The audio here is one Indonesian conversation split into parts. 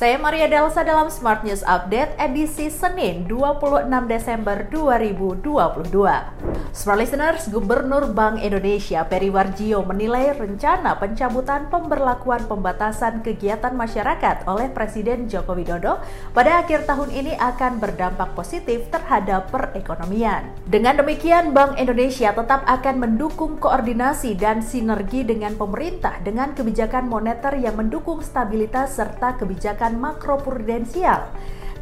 Saya Maria Delsa dalam Smart News Update edisi Senin 26 Desember 2022. Smart Listeners, Gubernur Bank Indonesia Peri Warjio menilai rencana pencabutan pemberlakuan pembatasan kegiatan masyarakat oleh Presiden Joko Widodo pada akhir tahun ini akan berdampak positif terhadap perekonomian. Dengan demikian, Bank Indonesia tetap akan mendukung koordinasi dan sinergi dengan pemerintah dengan kebijakan moneter yang mendukung stabilitas serta kebijakan kebijakan makroprudensial,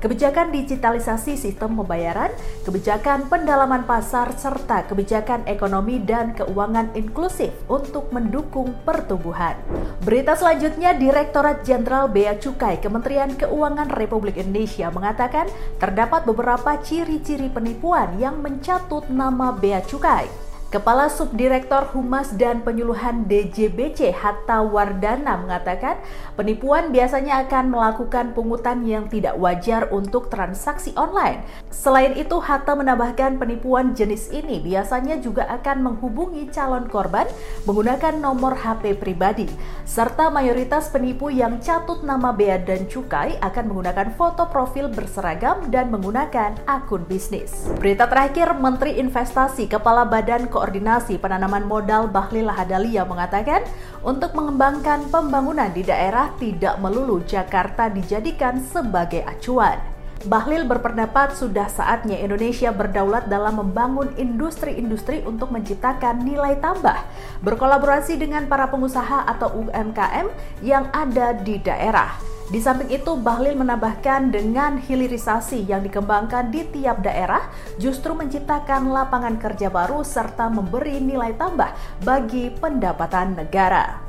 kebijakan digitalisasi sistem pembayaran, kebijakan pendalaman pasar, serta kebijakan ekonomi dan keuangan inklusif untuk mendukung pertumbuhan. Berita selanjutnya, Direktorat Jenderal Bea Cukai Kementerian Keuangan Republik Indonesia mengatakan terdapat beberapa ciri-ciri penipuan yang mencatut nama Bea Cukai. Kepala Subdirektor Humas dan Penyuluhan DJBC Hatta Wardana mengatakan penipuan biasanya akan melakukan pungutan yang tidak wajar untuk transaksi online. Selain itu, Hatta menambahkan penipuan jenis ini biasanya juga akan menghubungi calon korban menggunakan nomor HP pribadi, serta mayoritas penipu yang catut nama bea dan cukai akan menggunakan foto profil berseragam dan menggunakan akun bisnis. Berita terakhir, Menteri Investasi Kepala Badan Koordinasi Penanaman Modal Bahlil Lahadalia mengatakan, untuk mengembangkan pembangunan di daerah tidak melulu Jakarta dijadikan sebagai acuan. Bahlil berpendapat sudah saatnya Indonesia berdaulat dalam membangun industri-industri untuk menciptakan nilai tambah, berkolaborasi dengan para pengusaha atau UMKM yang ada di daerah. Di samping itu, Bahlil menambahkan dengan hilirisasi yang dikembangkan di tiap daerah justru menciptakan lapangan kerja baru serta memberi nilai tambah bagi pendapatan negara.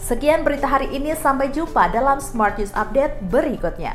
Sekian berita hari ini, sampai jumpa dalam Smart News Update berikutnya.